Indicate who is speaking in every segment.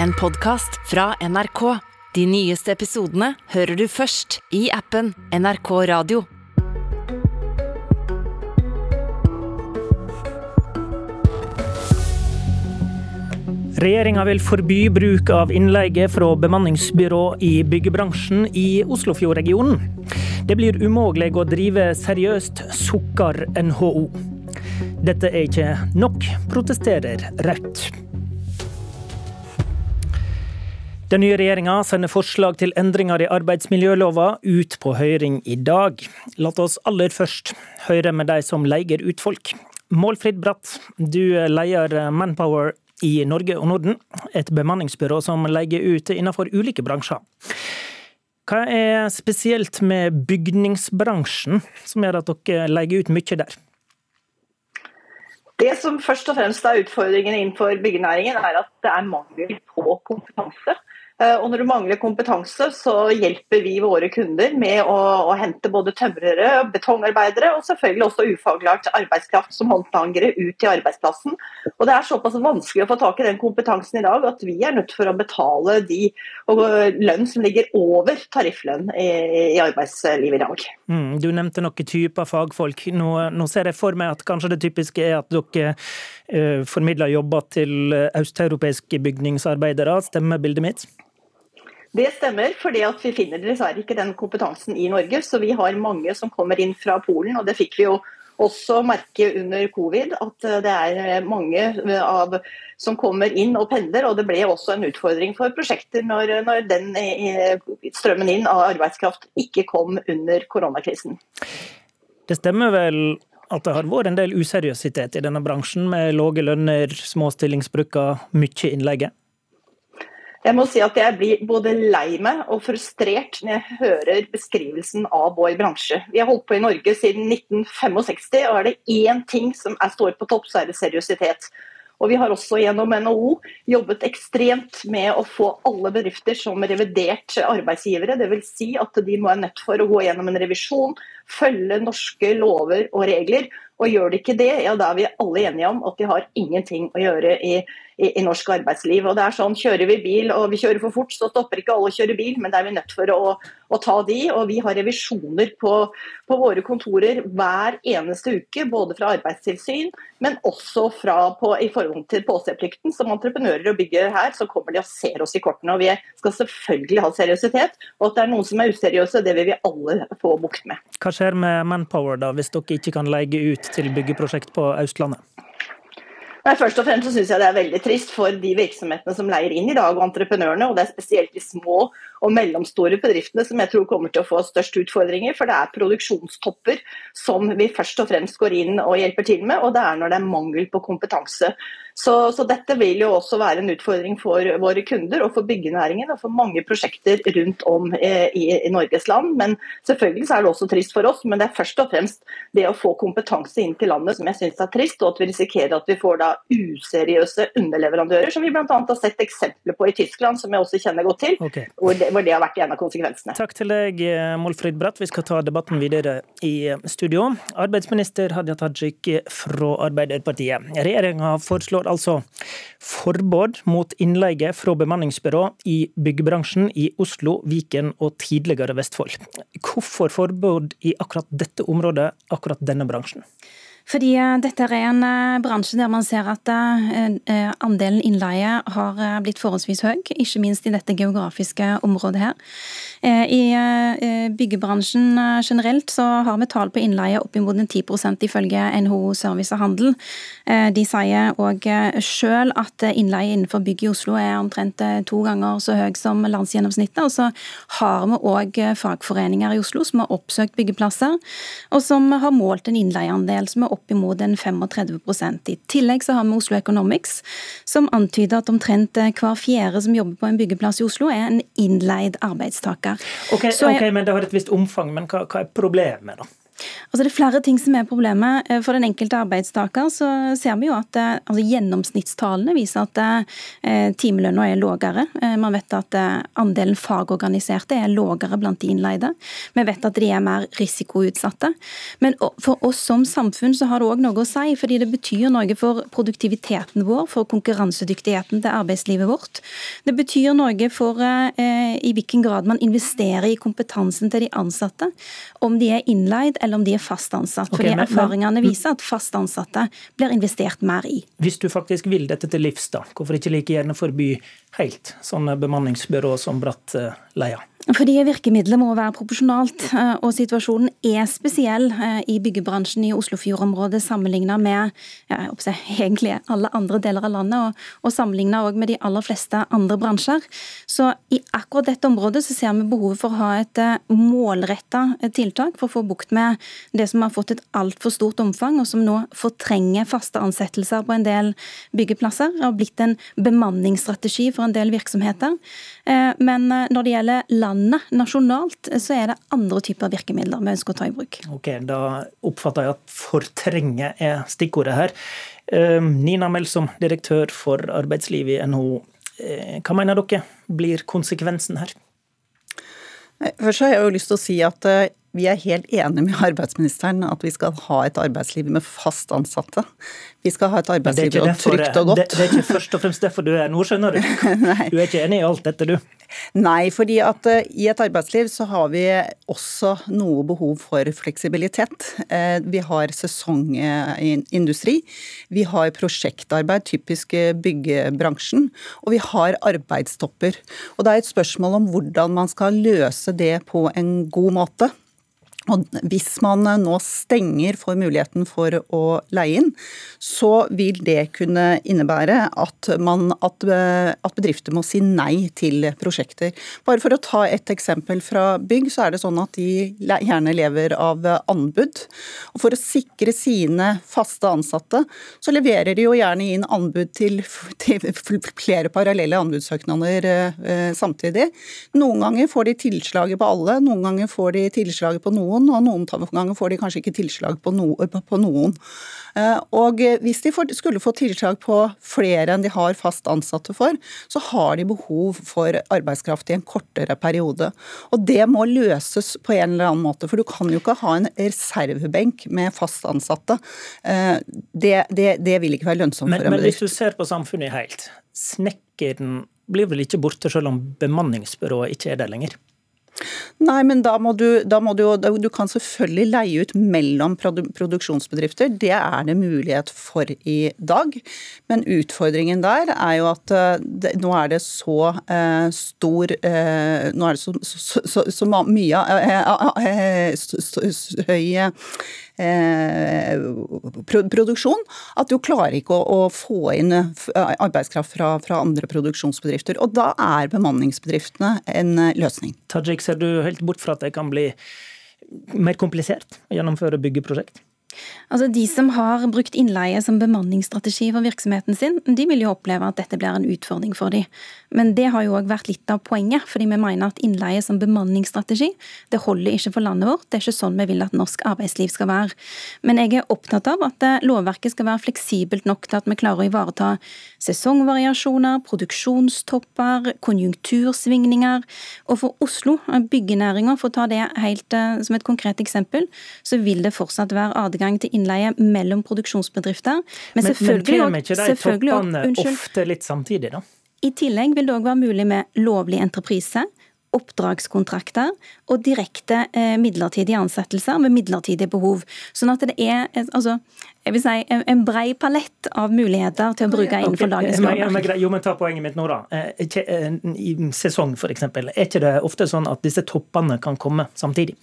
Speaker 1: en podkast fra NRK. De nyeste episodene hører du først i appen NRK Radio.
Speaker 2: Regjeringa vil forby bruk av innleie fra bemanningsbyrå i byggebransjen i Oslofjordregionen. Det blir umulig å drive seriøst, sukker NHO. Dette er ikke nok, protesterer Rødt. Den nye regjeringa sender forslag til endringer i arbeidsmiljølova ut på høring i dag. La oss aller først høre med de som leier ut folk. Målfrid Bratt, du leier Manpower i Norge og Norden, et bemanningsbyrå som leier ut innenfor ulike bransjer. Hva er spesielt med bygningsbransjen som gjør at dere leier ut mye der?
Speaker 3: Det som først og fremst er utfordringen innenfor byggenæringen, er at det er mangel på kompetanse. Eh, og når du mangler kompetanse, så hjelper vi våre kunder med å, å hente både tømrere, betongarbeidere og selvfølgelig også ufaglært arbeidskraft som håndtangere ut til arbeidsplassen. Og Det er såpass vanskelig å få tak i den kompetansen i dag at vi er nødt for å betale de lønn som ligger over tarifflønn i, i arbeidslivet i dag.
Speaker 2: Mm, du nevnte noen typer fagfolk. Nå, nå, ser jeg for meg at kanskje det typiske er at dere uh, formidler jobber til østeuropeiske bygningsarbeidere. Stemmer bildet mitt?
Speaker 3: Det stemmer, fordi vi finner dessverre ikke den kompetansen i Norge. Så vi har mange som kommer inn fra Polen, og det fikk vi jo også merke under covid. At det er mange av, som kommer inn og pendler. Og det ble også en utfordring for prosjekter når, når den eh, strømmen inn av arbeidskraft ikke kom under koronakrisen.
Speaker 2: Det stemmer vel at det har vært en del useriøsitet i denne bransjen, med lave lønner, små stillingsbrøker, mye innleie?
Speaker 3: Jeg må si at jeg blir både lei meg og frustrert når jeg hører beskrivelsen av vår bransje. Vi har holdt på i Norge siden 1965, og er det én ting som er, står på topp, så er det seriøsitet. Og Vi har også gjennom NHO jobbet ekstremt med å få alle bedrifter som revidert arbeidsgivere. Dvs. Si at de må være nødt for å gå gjennom en revisjon, følge norske lover og regler. Og gjør de ikke det, ja da er vi alle enige om at de har ingenting å gjøre i i, i, norsk arbeidsliv. Og det er sånn, Kjører vi bil og vi kjører for fort, så stopper ikke alle å kjøre bil, men det er vi nødt for å, å ta de. Og vi har revisjoner på, på, våre kontorer hver eneste uke, både fra arbeidstilsyn, men også fra, på, i forhold til påseplikten. Som entreprenører og bygger her, så kommer de og ser oss i kortene. Og vi skal selvfølgelig ha seriøsitet. Og at det er noen som er useriøse, det vil vi alle få bukt med.
Speaker 2: Hva skjer med Manpower da, hvis dere ikke kan leie ut til byggeprosjekt på Østlandet?
Speaker 3: Nei, først og fremst så synes jeg Det er veldig trist for de virksomhetene som leier inn i dag, og entreprenørene. og Det er spesielt de små og mellomstore bedriftene som jeg tror kommer til å få størst utfordringer. For det er produksjonstopper som vi først og fremst går inn og hjelper til med. Og det er når det er mangel på kompetanse. Så, så, dette vil jo også være en utfordring for våre kunder og for byggenæringen og for mange prosjekter rundt om i, i, Norges land. Men selvfølgelig så er det også trist for oss, men det er først og fremst det å få kompetanse inn til landet som jeg syns er trist, og at vi risikerer at vi får da useriøse underleverandører, som vi bl.a. har sett eksempler på i Tyskland, som jeg også kjenner godt til, okay. hvor, det, hvor, det, har vært en av konsekvensene.
Speaker 2: Takk til deg, Målfrid Bratt. Vi skal ta debatten videre i studio. Arbeidsminister Hadia Tajik fra Arbeiderpartiet. Regjeringa foreslår foreslår altså forbud mot innleie fra bemanningsbyrå i byggebransjen i Oslo, Viken og tidligere Vestfold. Hvorfor forbud i akkurat dette området, akkurat denne bransjen?
Speaker 4: Fordi eh, dette er en eh, bransje der man ser at eh, andelen innleie har blitt forholdsvis høy, ikke minst i dette geografiske området her. I byggebransjen generelt så har vi tall på innleie oppimot 10% ifølge NHO Service og Handel. De sier òg sjøl at innleie innenfor bygg i Oslo er omtrent to ganger så høy som landsgjennomsnittet. Og så har vi òg fagforeninger i Oslo som har oppsøkt byggeplasser, og som har målt en innleieandel som er oppimot en 35% I tillegg så har vi Oslo Economics, som antyder at omtrent eh, hver fjerde som jobber på en byggeplass i Oslo, er en innleid arbeidstaker.
Speaker 2: Ok, okay men Det har et visst omfang, men hva, hva er problemet, da?
Speaker 4: Altså det er flere ting som er problemet. Eh, for den enkelte arbeidstaker så ser vi jo at eh, altså gjennomsnittstallene viser at eh, timelønna er lavere. Man vet at andelen fagorganiserte er lågere blant de innleide. Vi vet at de er mer risikoutsatte. Men for oss som samfunn så har det òg noe å si, fordi det betyr noe for produktiviteten vår, for konkurransedyktigheten til arbeidslivet vårt. Det betyr noe for i hvilken grad man investerer i kompetansen til de ansatte, om de er innleid eller om de er fast ansatt. Okay, fordi men, erfaringene viser at fast ansatte blir investert mer i.
Speaker 2: Hvis du faktisk vil dette til livs, da, hvorfor ikke like gjerne forby helt sånne bemanningsbyråer som Bratt leier?
Speaker 4: Fordi virkemidlet må være proporsjonalt, eh, og situasjonen er spesiell eh, i byggebransjen i Oslofjordområdet sammenlignet med ja, egentlig alle andre deler av landet, og, og sammenlignet med de aller fleste andre bransjer. Så i akkurat dette området så ser vi behovet for å ha et eh, målretta tiltak for å få bukt med det som har fått et altfor stort omfang, og som nå fortrenger faste ansettelser på en del byggeplasser. Det har blitt en bemanningsstrategi for en del virksomheter. Men når det gjelder land landet, nasjonalt, så er det andre typer virkemidler vi ønsker å ta i bruk.
Speaker 2: Ok, Da oppfatter jeg at fortrenge er stikkordet her. Ehm, Nina Melsom, direktør for arbeidsliv i NHO. Eh, hva mener dere blir konsekvensen her?
Speaker 5: Først har jeg jo lyst til å si at eh, vi er helt enige med arbeidsministeren at vi skal ha et arbeidsliv med fast ansatte. Vi skal ha et arbeidsliv og trygt og godt.
Speaker 2: Det, det, er ikke først og fremst derfor du er nå, skjønner du. du er ikke enig i alt dette, du?
Speaker 5: Nei, fordi at uh, i et arbeidsliv så har vi også noe behov for fleksibilitet. Uh, vi har sesongindustri, vi har prosjektarbeid, typisk byggebransjen, og vi har arbeidstopper. Og det er et spørsmål om hvordan man skal løse det på en god måte. Og hvis man nå stenger for muligheten for å leie inn, så vil det kunne innebære at, man, at, at, bedrifter må si nei til prosjekter. Bare for å ta et eksempel fra bygg, så er det sånn at de gjerne lever av anbud. Og for å sikre sine faste ansatte, så leverer de jo gjerne inn anbud til, til flere parallelle anbudssøknader eh, samtidig. Noen ganger får de tilslaget på alle, noen ganger får de tilslaget på noen noen, og noen ganger får de kanskje ikke tilslag på, no, på noen. Eh, og hvis de skulle få tilslag på flere enn de har fast ansatte for, så har de behov for arbeidskraft i en kortere periode. Og det må løses på en eller annen måte, for du kan jo ikke ha en reservebenk med fast ansatte. Eh, det, det, det vil ikke være lønnsomt
Speaker 2: men,
Speaker 5: for en
Speaker 2: bedrift. Men hvis du ser på samfunnet helt, snekkeren blir vel ikke borte selv om bemanningsbyrået ikke er der lenger?
Speaker 5: Nei, men da må, du, da må du Du kan selvfølgelig leie ut mellom produksjonsbedrifter. Det er det mulighet for i dag. Men utfordringen der er jo at eh, det, nå er det så eh, stor eh, Nå er det så, så, så, så mye uh, høy Eh, produksjon, at du klarer ikke å, få inn eh, arbeidskraft fra, fra, andre produksjonsbedrifter. Og da er bemanningsbedriftene en eh, løsning.
Speaker 2: Tajik, ser du helt bort fra at det kan bli mer komplisert å gjennomføre byggeprosjekt?
Speaker 4: Altså De som har brukt innleie som bemanningsstrategi for virksomheten sin, de vil jo oppleve at dette blir en utfordring for dem. Men det har jo òg vært litt av poenget, fordi vi mener at innleie som bemanningsstrategi, det holder ikke for landet vårt. Det er ikke sånn vi vil at norsk arbeidsliv skal være. Men jeg er opptatt av at eh, lovverket skal være fleksibelt nok til at vi klarer å ivareta sesongvariasjoner, produksjonstopper, konjunktursvingninger. Og for Oslo, eh, byggenæringa, for å ta det helt uh, som et konkret eksempel, så vil det fortsatt være adgang adgang til innleie mellom produksjonsbedrifter.
Speaker 2: Men, selvfølgelig men, kommer ikke de toppene ofte litt samtidig, da?
Speaker 4: I tillegg vil det òg være mulig med lovlig entreprise oppdragskontrakter og direkte eh, midlertidige ansettelser med midlertidige behov. Sånn at det er altså, jeg vil si, en, brei palett av muligheter til å bruke innenfor dagens lovverk.
Speaker 2: Jo, men ta poenget mitt nå, da. Eh, eh, I sesong, f.eks. Er ikke det ofte sånn at disse toppene kan komme samtidig?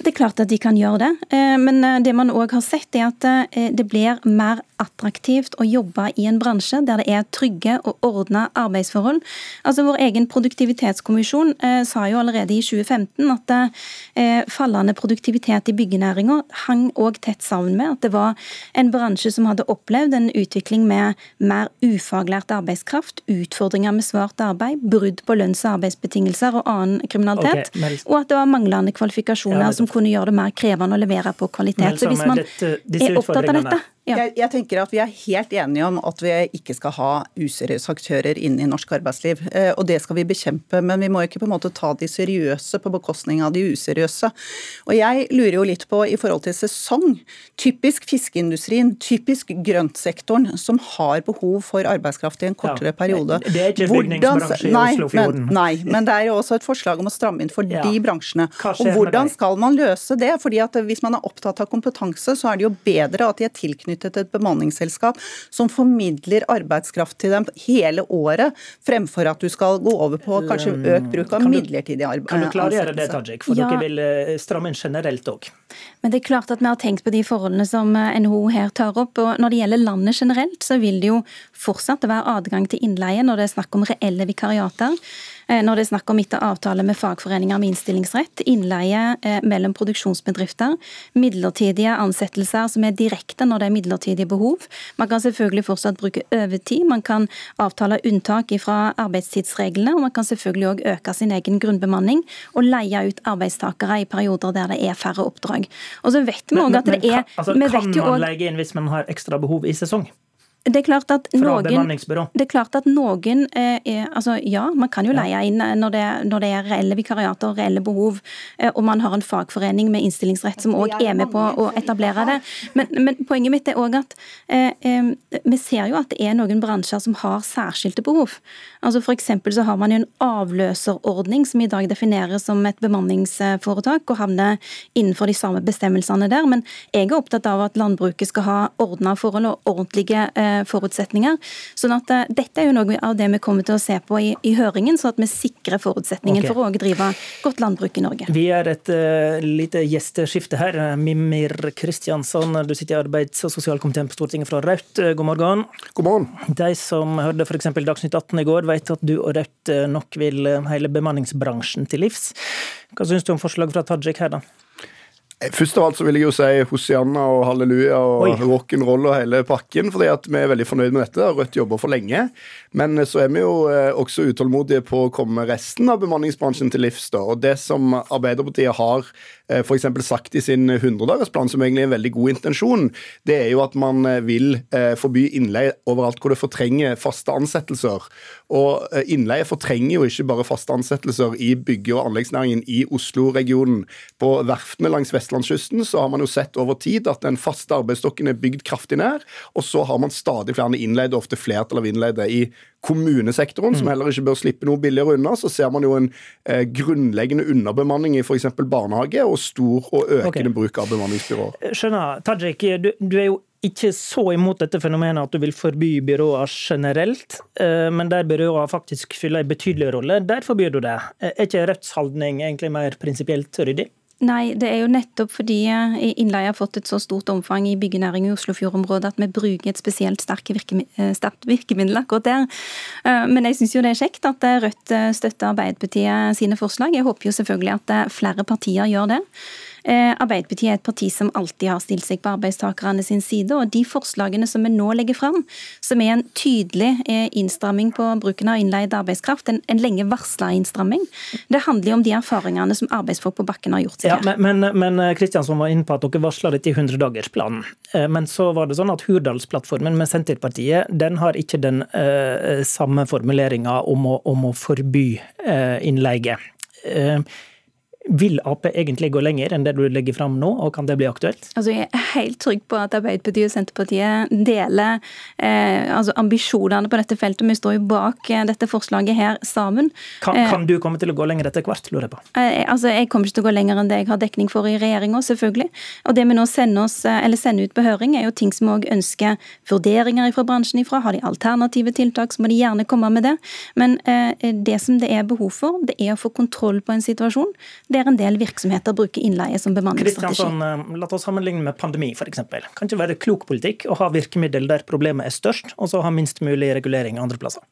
Speaker 4: Det er klart at de kan gjøre det, eh, men eh, det man òg har sett er at eh, det blir mer attraktivt å jobbe i en bransje der det er trygge og ordna arbeidsforhold. Altså Vår egen produktivitetskommisjon eh, sa jo allerede i 2015 at eh, fallende produktivitet i byggenæringa hang òg tett sammen med at det var en bransje som hadde opplevd en utvikling med mer ufaglært arbeidskraft, utfordringer med svart arbeid, brudd på lønns- og arbeidsbetingelser og annen kriminalitet, okay, og at det var manglende kvalifikasjoner ja, som kunne gjøre det mer krevende å levere på kvalitet. Så hvis man er opptatt av dette
Speaker 5: ja. Jeg, jeg, tenker at Vi er helt enige om at vi ikke skal ha useriøse aktører inne i norsk arbeidsliv. Eh, og Det skal vi bekjempe, men vi må ikke på en måte ta de seriøse på bekostning av de useriøse. Og Jeg lurer jo litt på i forhold til sesong. Typisk fiskeindustrien, typisk grøntsektoren, som har behov for arbeidskraft i en kortere ja, periode.
Speaker 2: Det er ikke bygningsbransje i Oslofjorden.
Speaker 5: Men, nei, men det er jo også et forslag om å stramme inn for ja. de bransjene. Og Hvordan skal man løse det? Fordi at Hvis man er opptatt av kompetanse, så er det jo bedre at de er tilknyttet tilknyttet et bemanningsselskap som formidler arbeidskraft til dem hele året, fremfor at du skal gå over på kanskje økt bruk av midlertidig arbeid.
Speaker 2: Kan du klargjøre det, Tajik, for ja. dere vil eh, stramme inn generelt òg?
Speaker 4: Men det er klart at vi har tenkt på de forholdene som eh, NHO her tar opp. og Når det gjelder landet generelt, så vil det jo fortsatt være adgang til innleie når det er snakk om reelle vikariater. Eh, når det er snakk om etter avtale med fagforeninger med innstillingsrett, innleie eh, mellom produksjonsbedrifter, midlertidige ansettelser som er direkte når det er midlertidige behov. Man kan selvfølgelig fortsatt bruke overtid, man kan avtale unntak fra arbeidstidsreglene, og man kan selvfølgelig òg øke sin egen grunnbemanning og leie ut arbeidstakere i perioder der det er færre oppdrag. Og så vet vi òg at det er
Speaker 2: altså, Kan man leie inn hvis man har ekstra behov i sesong?
Speaker 4: Det er klart at noen, det er klart at noen eh, er, altså Ja, man kan jo leie inn eh, når det, når det er reelle vikariater og reelle behov, eh, og man har en fagforening med innstillingsrett som òg er med på å etablere det. Men, men poenget mitt er òg at eh, eh, vi ser jo at det er noen bransjer som har særskilte behov. Altså for så har man jo en avløserordning som i dag defineres som et bemanningsforetak, og havner innenfor de samme bestemmelsene der. Men jeg er opptatt av at landbruket skal ha ordna forhold og ordentlige eh, Eh, forutsetninger. Sånn at eh, Dette er jo noe av det vi kommer til å se på i, i høringen, sånn at vi sikrer forutsetningen okay. for å drive godt landbruk i Norge.
Speaker 2: Vi er et uh, lite gjesteskifte her. Mimir Kristiansson, du sitter i arbeids- og sosialkomiteen på Stortinget fra Rødt. God morgen.
Speaker 6: God morgen.
Speaker 2: De som hørte f.eks. Dagsnytt 18 i går, vet at du og Rødt nok vil hele bemanningsbransjen til livs. Hva syns du om forslaget fra Tajik her, da?
Speaker 6: Først av alt så vil jeg jo si Hosianna og halleluja og rock'n'roll og hele pakken. fordi at vi er veldig fornøyd med dette. Rødt jobber for lenge. Men så er vi jo eh, også utålmodige på å komme resten av bemanningsbransjen til livs. da. Og det som Arbeiderpartiet har eh, f.eks. sagt i sin 100-dagersplan, som egentlig er en veldig god intensjon, det er jo at man eh, vil forby innleie overalt hvor det fortrenger faste ansettelser. Og innleie fortrenger jo ikke bare faste ansettelser i bygge- og anleggsnæringen i Oslo-regionen. På verftene langs vestlandskysten så har man jo sett over tid at den faste arbeidsstokken er bygd kraftig ned. Og så har man stadig flere innleide, ofte flertall av innleide i kommunesektoren, mm. som heller ikke bør slippe noe billigere unna. Så ser man jo en eh, grunnleggende underbemanning i f.eks. barnehage, og stor og økende okay. bruk av bemanningsbyråer.
Speaker 2: Eh, skjønner. Tajik, du, du er jo ikke så imot dette fenomenet at du vil forby byråer generelt, eh, men der byråer faktisk fyller en betydelig rolle, der forbyr du det. Er ikke Rødts holdning egentlig mer prinsipielt ryddig?
Speaker 4: Nei, det er jo nettopp fordi eh, innleie har fått et så stort omfang i byggenæringen i Oslofjordområdet at vi bruker et spesielt virkemiddel, sterkt virkemiddel akkurat der. Eh, men jeg syns jo det er kjekt at eh, Rødt støtter Arbeiderpartiet sine forslag. Jeg håper jo selvfølgelig at flere partier gjør det. Eh, Arbeiderpartiet er et parti som alltid har stilt seg på arbeidstakerne sin side. og De forslagene som vi nå legger fram, som er en tydelig eh, innstramming på bruken av innleid arbeidskraft, en, en lenge varsla innstramming, det handler jo om de erfaringene som arbeidsfolk på bakken har gjort seg.
Speaker 2: Ja, men, men Kristiansson var inne på at dere varsla dette i 100-dagersplanen. Eh, men så var det sånn at Hurdalsplattformen med Senterpartiet den har ikke den uh, samme formuleringa om, om, å forby uh, innleie. Uh, vil Ap egentlig gå lenger enn det du legger fram nå, og kan det bli aktuelt?
Speaker 4: Altså, jeg er helt trygg på at Arbeiderpartiet og Senterpartiet deler eh, altså ambisjonene på dette feltet. Vi står jo bak eh, dette forslaget her sammen.
Speaker 2: Kan, eh, kan, du komme til å gå lenger etter hvert, lurer jeg på?
Speaker 4: Eh, altså, Jeg kommer ikke til å gå lenger enn det jeg har dekning for i regjeringa, selvfølgelig. Og det vi nå sender, oss, eh, sender, ut på høring, er jo ting som òg ønsker vurderinger fra bransjen ifra. Har de alternative tiltak, så må de gjerne komme med det. Men eh, det som det er behov for, det er å få kontroll på en situasjon der en del virksomheter bruker innleie som bemanningsstrategi.
Speaker 2: Eh, la oss sammenligne med pandemi f.eks. Kan ikke være klok politikk å ha virkemiddel der problemet er størst, og så ha minst mulig regulering andre plasser?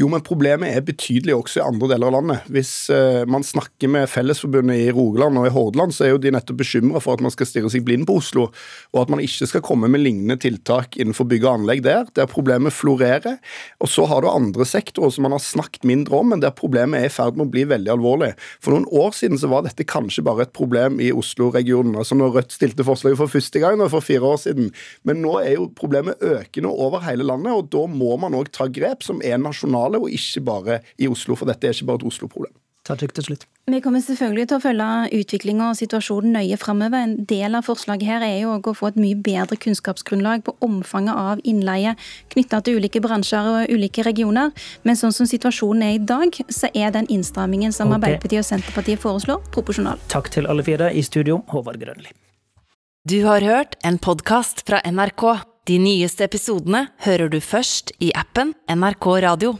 Speaker 6: Jo, men problemet er betydelig også i andre deler av landet. Hvis uh, man snakker med Fellesforbundet i Rogaland og i Hordaland, så er jo de nettopp bekymra for at man skal stirre seg blind på Oslo, og at man ikke skal komme med lignende tiltak innenfor bygg og anlegg der, der problemet florerer. Og så har du andre sektorer som man har snakket mindre om, men der problemet er i ferd med å bli veldig alvorlig. For noen år siden så var dette kanskje bare et problem i Oslo-regionen. altså når Rødt stilte forslaget for første gang for fire år siden. Men nå er jo problemet økende over hele landet, og da må man òg ta grep som er nasjonale, og ikke bare i Oslo. For dette er ikke bare et Oslo-problem.
Speaker 2: til slutt.
Speaker 4: Vi kommer selvfølgelig til å følge utviklinga og situasjonen nøye framover. En del av forslaget her er jo å få et mye bedre kunnskapsgrunnlag på omfanget av innleie knytta til ulike bransjer og ulike regioner. Men sånn som situasjonen er i dag, så er den innstrammingen som okay. Arbeiderpartiet og Senterpartiet foreslår, proporsjonal.
Speaker 2: Takk til alle fire. I studio, Håvard Grønli.
Speaker 1: Du har hørt en podkast fra NRK. De nyeste episodene hører du først i appen NRK Radio.